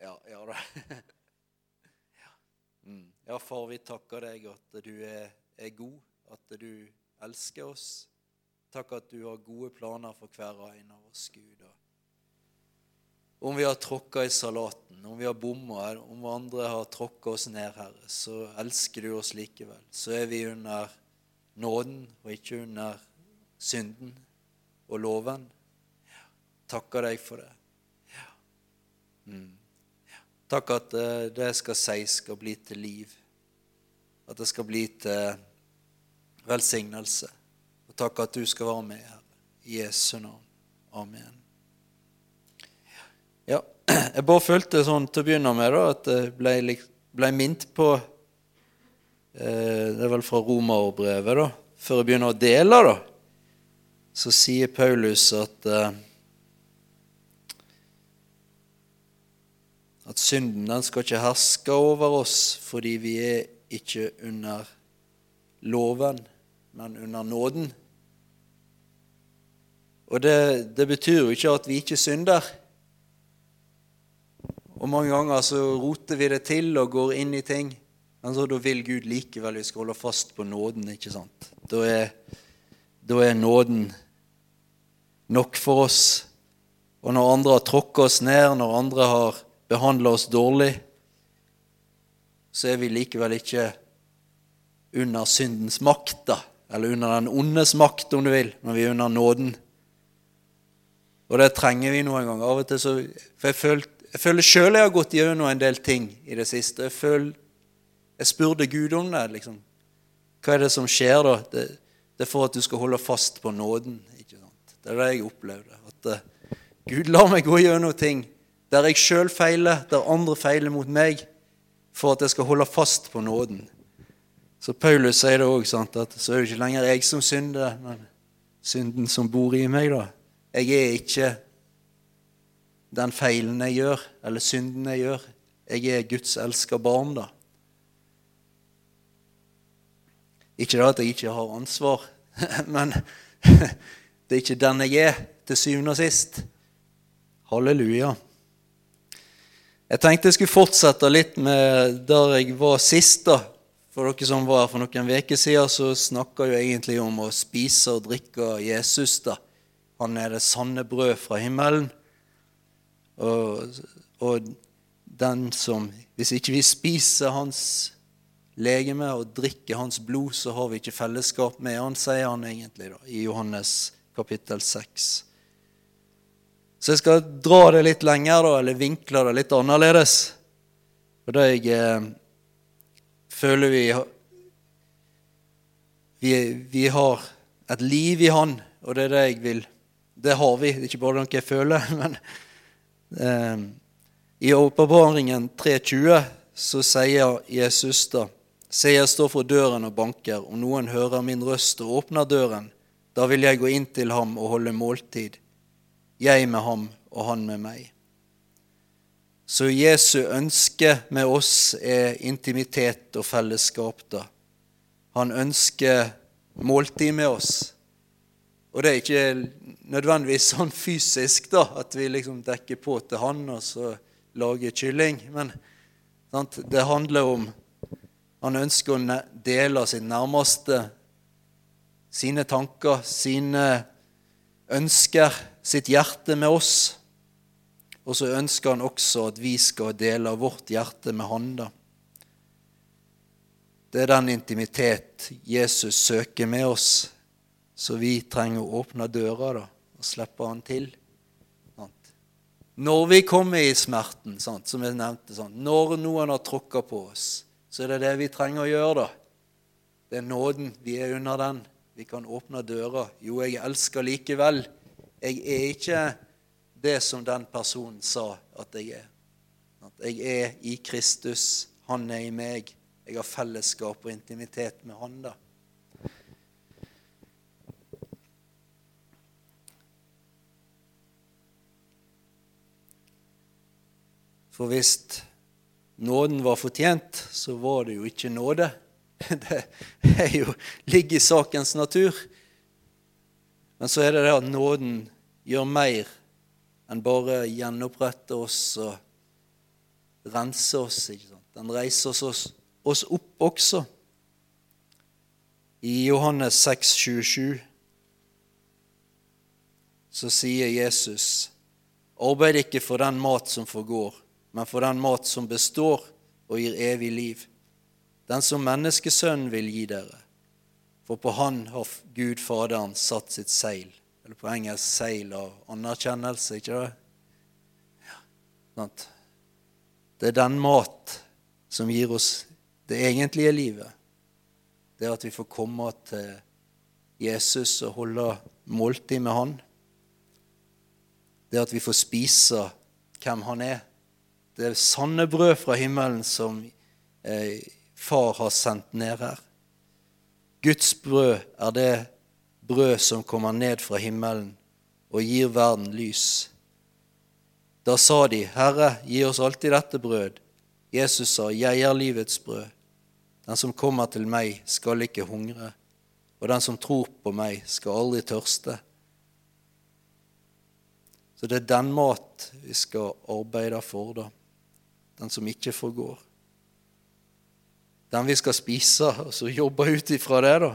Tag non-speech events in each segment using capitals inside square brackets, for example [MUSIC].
Ja, ja da. [LAUGHS] ja. Mm. ja, far, vi takker deg at du er, er, god, at du elsker oss. Takk at du har gode planer for hver og en av oss, Gud. Om vi har tråkka i salaten, om vi har bomma, om andre har tråkka oss ned, Herre, så elsker du oss likevel. Så er vi under nåden og ikke under synden og loven. Ja. Takker deg for det. Ja. Mm. Takk at det jeg skal si, skal bli til liv. At det skal bli til velsignelse. Og takk at du skal være med, her. I Jesu navn. Amen. Ja, [CLEARS THROAT] jeg bare følte sånn til å begynne med da, at jeg ble, ble minnet på eh, Det er vel fra romerbrevet, da. Før jeg begynner å dele, da, så sier Paulus at eh, at synden den skal ikke herske over oss fordi vi er ikke under loven, men under nåden. Og det, det betyr jo ikke at vi ikke synder. Og mange ganger så roter vi det til og går inn i ting. Men så da vil Gud likevel vi skal holde fast på nåden. ikke sant? Da er, da er nåden nok for oss. Og når andre har tråkka oss ned, når andre har behandler oss dårlig, så er vi likevel ikke under syndens makt, da. Eller under den ondes makt, om du vil, men vi er under nåden. Og det trenger vi noen ganger. Av og til så, For jeg føler, sjøl jeg har gått gjennom en del ting i det siste. Jeg, føler, jeg spurte Gud om det. liksom. Hva er det som skjer da? Det, det er for at du skal holde fast på nåden. ikke sant? Det er det jeg opplevde. At uh, Gud lar meg gå gjennom ting der jeg sjøl feiler, der andre feiler mot meg, for at jeg skal holde fast på nåden. Så Paulus sier det òg, at så er det ikke lenger jeg som synder, men synden som bor i meg. da. Jeg er ikke den feilen jeg gjør, eller synden jeg gjør. Jeg er Guds elska barn, da. Ikke det at jeg ikke har ansvar, [LAUGHS] men [LAUGHS] det er ikke den jeg er, til syvende og sist. Halleluja. Jeg tenkte jeg skulle fortsette litt med der jeg var sist. da. For dere som var her for noen uker siden, så snakka jeg egentlig om å spise og drikke Jesus. da. Han er det sanne brød fra himmelen. Og, og den som Hvis ikke vi spiser hans legeme og drikker hans blod, så har vi ikke fellesskap med han, sier han egentlig da, i Johannes kapittel 6. Så jeg skal dra det litt lenger, da, eller vinkle det litt annerledes. For det jeg eh, føler vi, vi, vi har et liv i Han, og det er det jeg vil Det har vi, det er ikke bare noe jeg føler. [LAUGHS] Men eh, i Åpenbaringen 3.20 så sier Jesus da Se, jeg står for døren og banker. Om noen hører min røst og åpner døren, da vil jeg gå inn til ham og holde måltid jeg med ham og han med meg. Så Jesu ønske med oss er intimitet og fellesskap. da. Han ønsker måltid med oss. Og det er ikke nødvendigvis sånn fysisk da, at vi liksom dekker på til han og så lager kylling. Men sant? det handler om Han ønsker å dele sitt nærmeste, sine tanker, sine ønsker sitt hjerte med oss. Og så ønsker han også at vi skal dele vårt hjerte med han. da. Det er den intimitet Jesus søker med oss, så vi trenger å åpne døra da, og slippe han til. Når vi kommer i smerten, som jeg nevnte, når noen har tråkka på oss, så er det det vi trenger å gjøre. da. Det er nåden. Vi er under den. Vi kan åpne døra. Jo, jeg elsker likevel. Jeg er ikke det som den personen sa at jeg er. At jeg er i Kristus, han er i meg. Jeg har fellesskap og intimitet med han. da. For hvis nåden var fortjent, så var det jo ikke nåde. [LAUGHS] Det er jo, ligger i sakens natur. Men så er det det at nåden gjør mer enn bare gjenopprette oss og rense oss. ikke sant? Den reiser oss, oss opp også. I Johannes 6, 27 så sier Jesus, arbeid ikke for den mat som forgår, men for den mat som består og gir evig liv, den som menneskesønnen vil gi dere. For på han har Gud Faderen satt sitt seil. Eller på engelsk seil av anerkjennelse, ikke det? Ja, sant? Det er den mat som gir oss det egentlige livet. Det er at vi får komme til Jesus og holde måltid med han. Det er at vi får spise hvem han er. Det er sanne brød fra himmelen som eh, far har sendt ned her. Guds brød er det brød som kommer ned fra himmelen og gir verden lys. Da sa de, Herre, gi oss alltid dette brød. Jesus sa, Jeg er livets brød. Den som kommer til meg, skal ikke hungre, og den som tror på meg, skal aldri tørste. Så det er den mat vi skal arbeide for, da. Den som ikke forgår den vi skal spise, og så jobbe ut ifra det, da.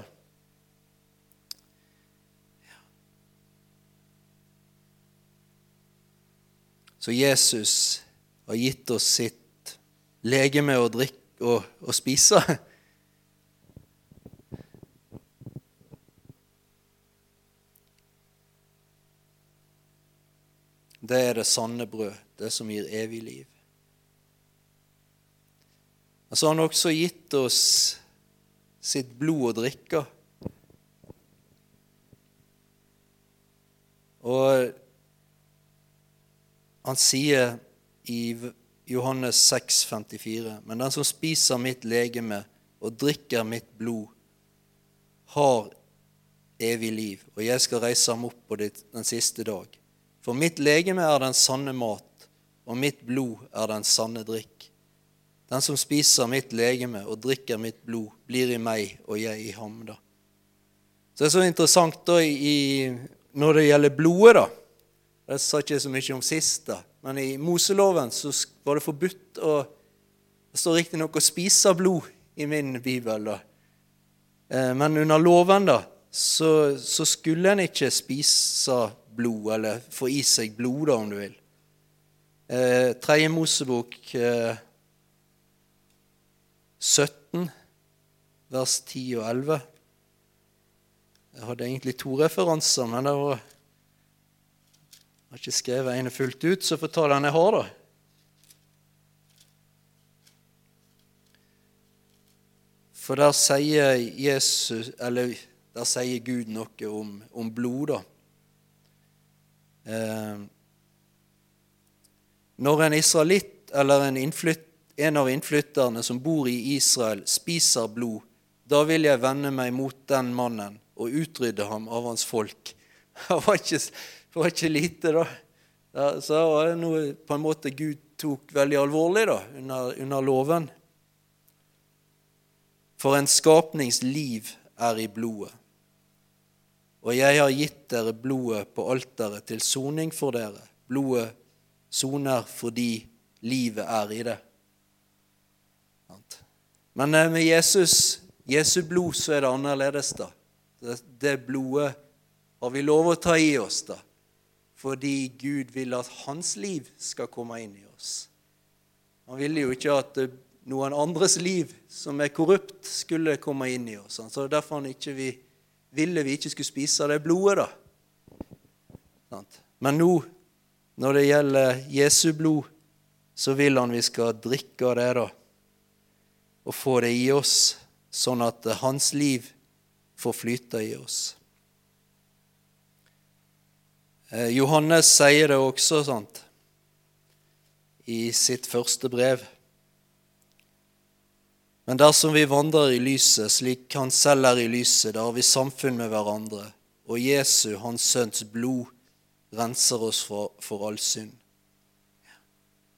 Så Jesus har gitt oss sitt legeme å drikke og, og spise. Det er det sanne brød, det som gir evig liv. Men så har han også gitt oss sitt blod å drikke. Og han sier i Johannes 6, 54, Men den som spiser mitt legeme og drikker mitt blod, har evig liv, og jeg skal reise ham opp på den siste dag. For mitt legeme er den sanne mat, og mitt blod er den sanne drikk. Den som spiser mitt legeme og drikker mitt blod, blir i meg og jeg i ham. da. Så Det er så interessant da i, når det gjelder blodet. da. Det sa ikke så mye om sist, da. men i Moseloven så var det forbudt å Det står riktignok å spise blod i min bibel, da. Eh, men under loven da, så, så skulle en ikke spise blod, eller få i seg blod, da, om du vil. Eh, Tredje Mosebok eh, 17, vers 10 og 11. Jeg hadde egentlig to referanser, men det var, jeg har ikke skrevet ene fullt ut, så får ta den jeg har, da. For der sier, Jesus, eller, der sier Gud noe om, om blod, da. Eh, når en israelitt eller en innflytt en av innflytterne som bor i Israel, spiser blod, da vil jeg vende meg mot den mannen og utrydde ham av hans folk. [LAUGHS] Det var ikke, det var ikke lite, da. Så det var noe på en måte Gud tok veldig alvorlig da, under, under loven. For en skapnings liv er i blodet. Og jeg har gitt dere blodet på alteret til soning for dere. Blodet soner fordi livet er i det. Men eh, med Jesus, Jesu blod, så er det annerledes, da. Det blodet har vi lov å ta i oss, da. Fordi Gud vil at hans liv skal komme inn i oss. Han ville jo ikke at eh, noen andres liv som er korrupt, skulle komme inn i oss. Så derfor han ikke vi, ville vi ikke skulle spise det blodet, da. Men nå, når det gjelder Jesu blod, så vil han vi skal drikke av det, da og få det i oss, sånn at hans liv får flyte i oss. Eh, Johannes sier det også sant, i sitt første brev. Men dersom vi vandrer i lyset slik Han selv er i lyset, da har vi samfunn med hverandre, og Jesu, Hans Sønns blod, renser oss for, for all synd.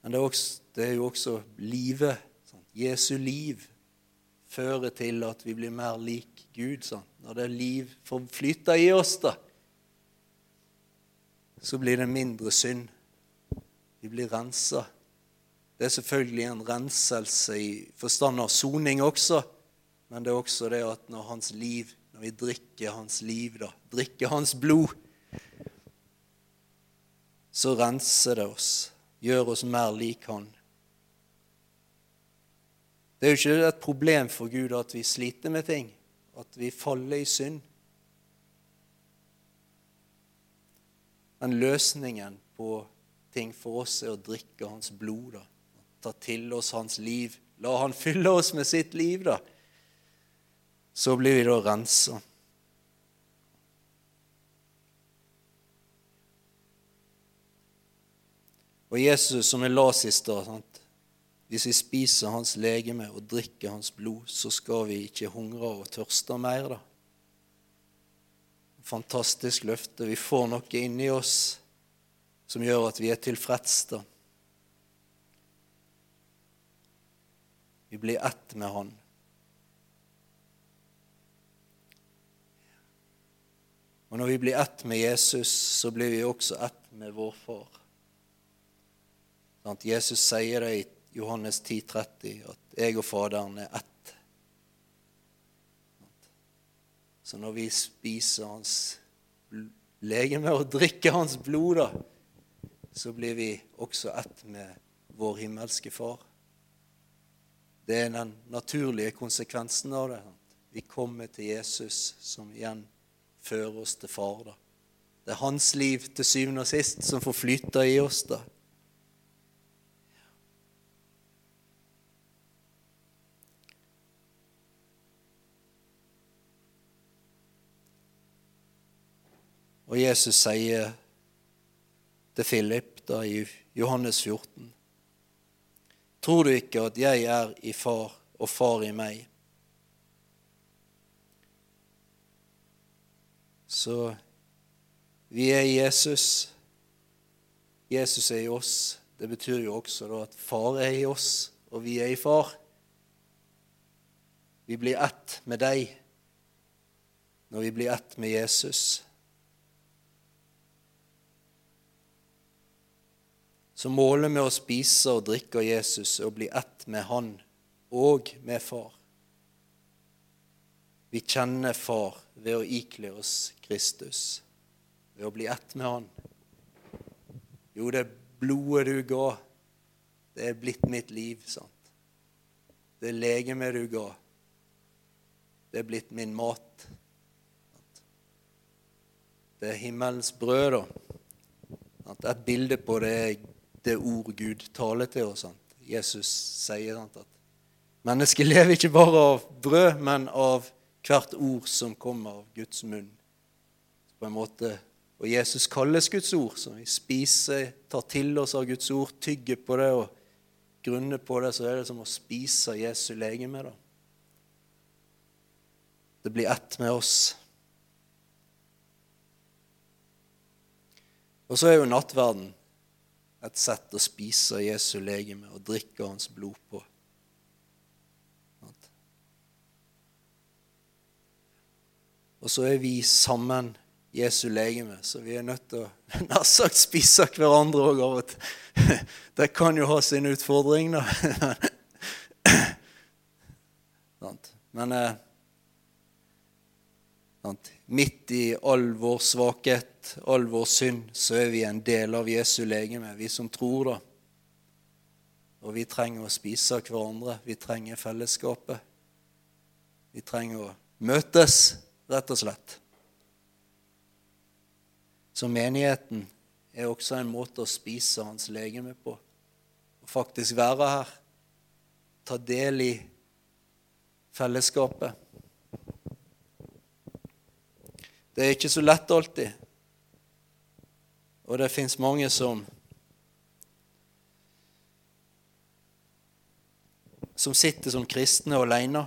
Men det er, også, det er jo også livet Jesu liv fører til at vi blir mer lik Gud. Sånn. Når det er liv forflytta i oss, da, så blir det mindre synd. Vi blir rensa. Det er selvfølgelig en renselse i forstand av soning også, men det er også det at når hans liv, når vi drikker hans liv, da, drikker hans blod, så renser det oss, gjør oss mer lik han. Det er jo ikke et problem for Gud at vi sliter med ting, at vi faller i synd. Men løsningen på ting for oss er å drikke hans blod. da. Ta til oss hans liv. La han fylle oss med sitt liv, da. Så blir vi da rensa. Og Jesus, som jeg la i stad Hvis vi spiser hans legeme og drikker hans blod, så skal vi ikke hungre og tørste mer. da fantastisk løfte. Vi får noe inni oss som gjør at vi er tilfreds. da. Vi blir ett med Han. Og når vi blir ett med Jesus, så blir vi også ett med vår Far. Jesus sier det i Johannes 10, 30, at jeg og Faderen er ett. Så når vi spiser hans legeme og drikker hans blod, da, så blir vi også ett med vår himmelske Far. Det er den naturlige konsekvensen av det. Vi kommer til Jesus, som igjen fører oss til Far. da. Det er hans liv til syvende og sist som får flyte i oss. da. Og Jesus sier til Philip da i Johannes 14.: Tror du ikke at jeg er i far og far i meg? Så vi er i Jesus. Jesus er i oss. Det betyr jo også da at far er i oss, og vi er i far. Vi blir ett med deg når vi blir ett med Jesus. Så målet med å spise og drikke av Jesus er å bli ett med Han og med Far. Vi kjenner Far ved å ikle oss Kristus, ved å bli ett med Han. Jo, det blodet du ga, det er blitt mitt liv. sant? Det legemet du ga, det er blitt min mat. Det er himmelens brød, da. Et bilde på det er det ord Gud taler til oss. Sant? Jesus sier sant, at mennesket lever ikke bare av brød, men av hvert ord som kommer av Guds munn. På en måte, Og Jesus kalles Guds ord, så vi spiser, tar til oss av Guds ord, tygger på det og grunner på det, så er det som å spise Jesu legeme. da. Det blir ett med oss. Og så er jo nattverden et sett å spise Jesu legeme og drikke hans blod på. Og så er vi sammen Jesu legeme, så vi er nødt til å [LAUGHS] nær sagt spise hverandre òg. [LAUGHS] Det kan jo ha sin utfordring, da. [LAUGHS] Men eh, Midt i all vår svakhet, all vår synd, så er vi en del av Jesu legeme, vi som tror, da. Og vi trenger å spise hverandre. Vi trenger fellesskapet. Vi trenger å møtes, rett og slett. Så menigheten er også en måte å spise hans legeme på. Å faktisk være her. Ta del i fellesskapet. Det er ikke så lett alltid. Og det fins mange som som sitter som kristne alene.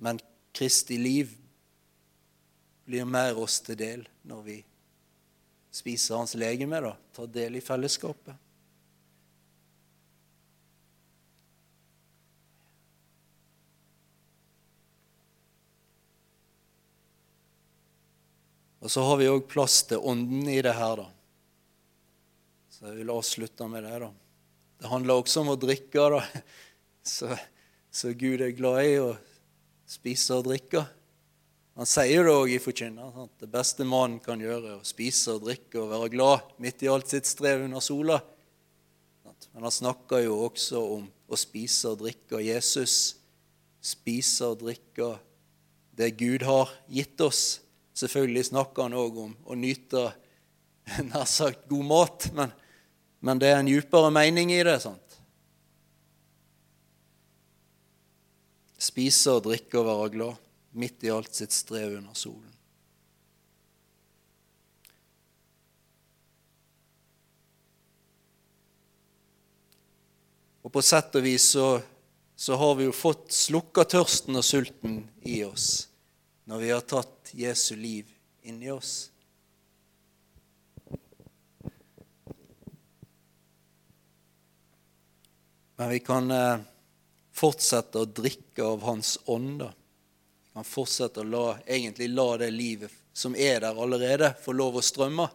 Men Kristi liv blir mer oss til del når vi spiser Hans legeme, da, tar del i fellesskapet. Og så har vi òg plass til Ånden i det her, da. Så jeg vil avslutte med det. da. Det handler også om å drikke. da. Så, så Gud er glad i å spise og drikke. Han sier det òg i Forkynner. Det beste mannen kan gjøre, er å spise og drikke og være glad midt i alt sitt strev under sola. Men han snakker jo også om å spise og drikke Jesus. Spise og drikke det Gud har gitt oss. Selvfølgelig snakker han òg om å nyte nær sagt god mat, men, men det er en djupere mening i det. sant? Spise og drikke og være glad midt i alt sitt strev under solen. Og på sett og vis så, så har vi jo fått slukka tørsten og sulten i oss når vi har tatt Jesu liv inni oss. Men vi kan eh, fortsette å drikke av Hans ånd. Vi kan fortsette å la, egentlig la det livet som er der allerede, få lov å strømme.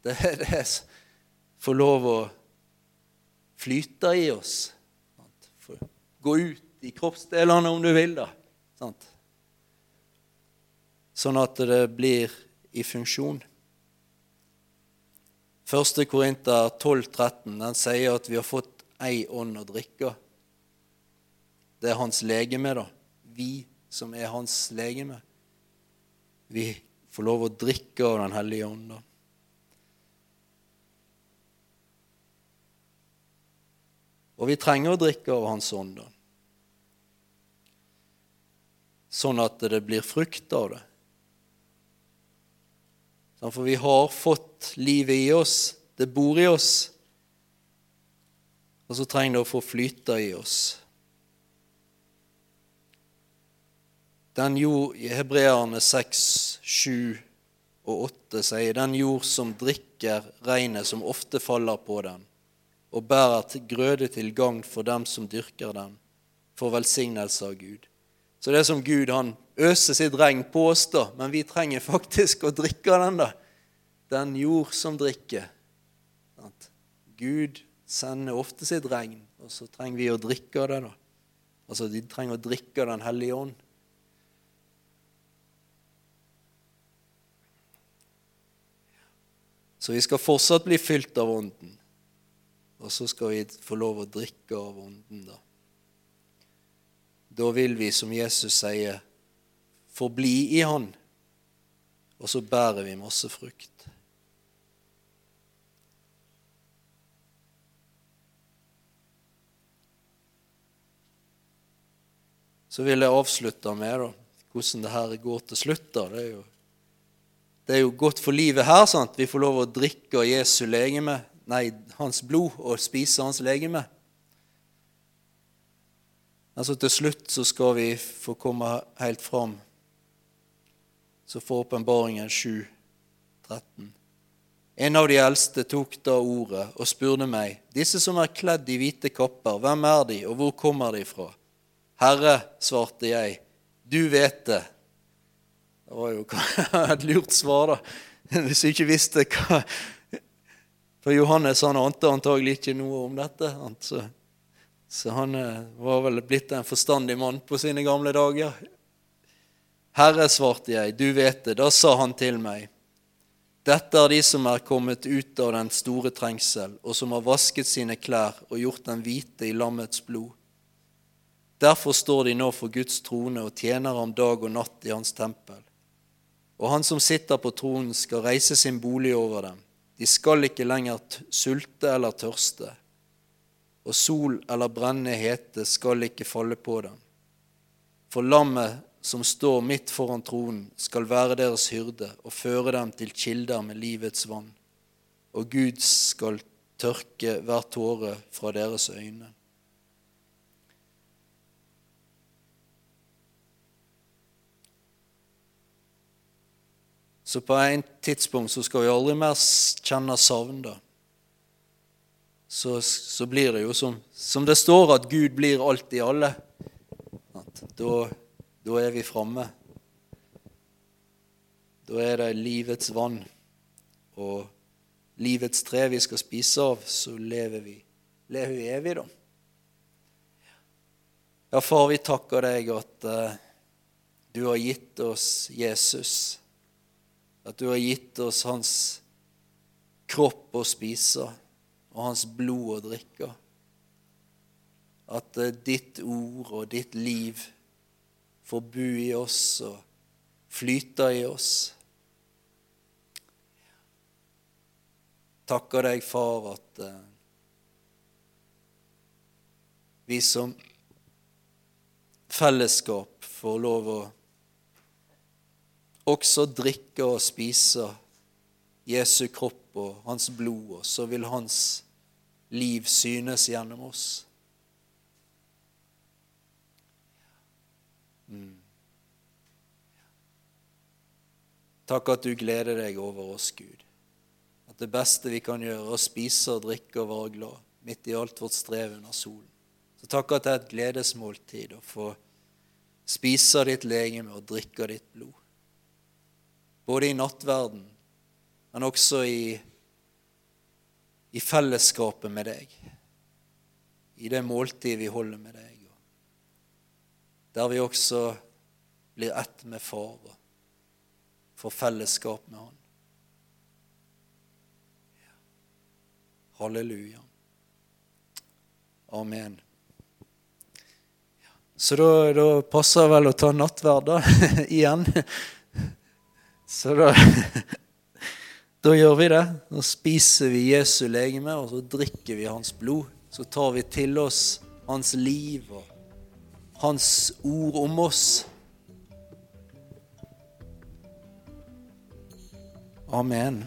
Det, er det få lov å flyte i oss. Gå ut i kroppsdelene om du vil, da. Sånn at det blir i funksjon. 1. Korinter 12,13 den sier at vi har fått ei ånd å drikke. Det er hans legeme, da. Vi som er hans legeme. Vi får lov å drikke av Den hellige ånd. da. Og vi trenger å drikke av Hans ånd, sånn at det blir frukt av det. Sånn, for vi har fått livet i oss, det bor i oss, og så trenger det å få flyte i oss. Den jord, i Hebreerne 6, 7 og 8 sier den jord som drikker regnet som ofte faller på den, og bærer grøde til gagn for dem som dyrker den, for velsignelse av Gud. Så det er som Gud han øser sitt regn på oss, da, men vi trenger faktisk å drikke av den. da. Den jord som drikker. Gud sender ofte sitt regn, og så trenger vi å drikke av det. da. Altså, De trenger å drikke av Den hellige ånd. Så vi skal fortsatt bli fylt av Ånden. Og så skal vi få lov å drikke av Ånden, da. Da vil vi, som Jesus sier, forbli i Han, og så bærer vi masse frukt. Så vil jeg avslutte med da, hvordan det her går til slutt. da. Det er jo, det er jo godt for livet her. sant? Vi får lov å drikke Jesu legeme nei, hans blod og spise hans legeme. Altså Til slutt så skal vi få komme helt fram. Så får åpenbaringen 7, 13. En av de eldste tok da ordet og spurte meg, disse som er kledd i hvite kapper, hvem er de, og hvor kommer de fra? Herre, svarte jeg, du vet det. Det var jo [LAUGHS] et lurt svar, da. Hvis du ikke visste hva, for Johannes han ante antagelig ikke noe om dette. Han, Så, så han eh, var vel blitt en forstandig mann på sine gamle dager. Herre, svarte jeg, du vet det. Da sa han til meg, dette er de som er kommet ut av den store trengsel, og som har vasket sine klær og gjort dem hvite i lammets blod. Derfor står de nå for Guds trone og tjener ham dag og natt i hans tempel. Og han som sitter på tronen, skal reise sin bolig over dem. De skal ikke lenger sulte eller tørste, og sol eller brennende hete skal ikke falle på dem. For lammet som står midt foran tronen, skal være deres hyrde og føre dem til kilder med livets vann, og Gud skal tørke hver tåre fra deres øyne. Så på en tidspunkt så skal vi aldri mer kjenne savn. da. Så, så, blir det jo som, som, det står, at Gud blir alt i alle. Da, da er vi framme. Da er det livets vann og livets tre vi skal spise av, så lever vi, lever vi evig, da. Ja, far, vi takker deg at uh, du har gitt oss Jesus. At du har gitt oss hans kropp å spise og hans blod å drikke. At uh, ditt ord og ditt liv får bo i oss og flyte i oss. Takker deg, far, at uh, vi som fellesskap får lov å også drikke og spise Jesu kropp og hans blod, og så vil hans liv synes gjennom oss. Mm. Takk at du gleder deg over oss, Gud. At det beste vi kan gjøre, er å spise og drikke og være glad midt i alt vårt strev under solen. Så takk at det er et gledesmåltid å få spise ditt legeme og drikke ditt blod. Både i nattverden, men også i, i fellesskapet med deg. I det måltid vi holder med deg. Der vi også blir ett med Far og får fellesskap med Han. Halleluja. Amen. Så da, da passer det vel å ta nattverd, da, [LAUGHS] igjen. Så da [LAUGHS] Da gjør vi det. Nå spiser vi Jesu legeme, og så drikker vi hans blod. Så tar vi til oss hans liv og hans ord om oss. Amen.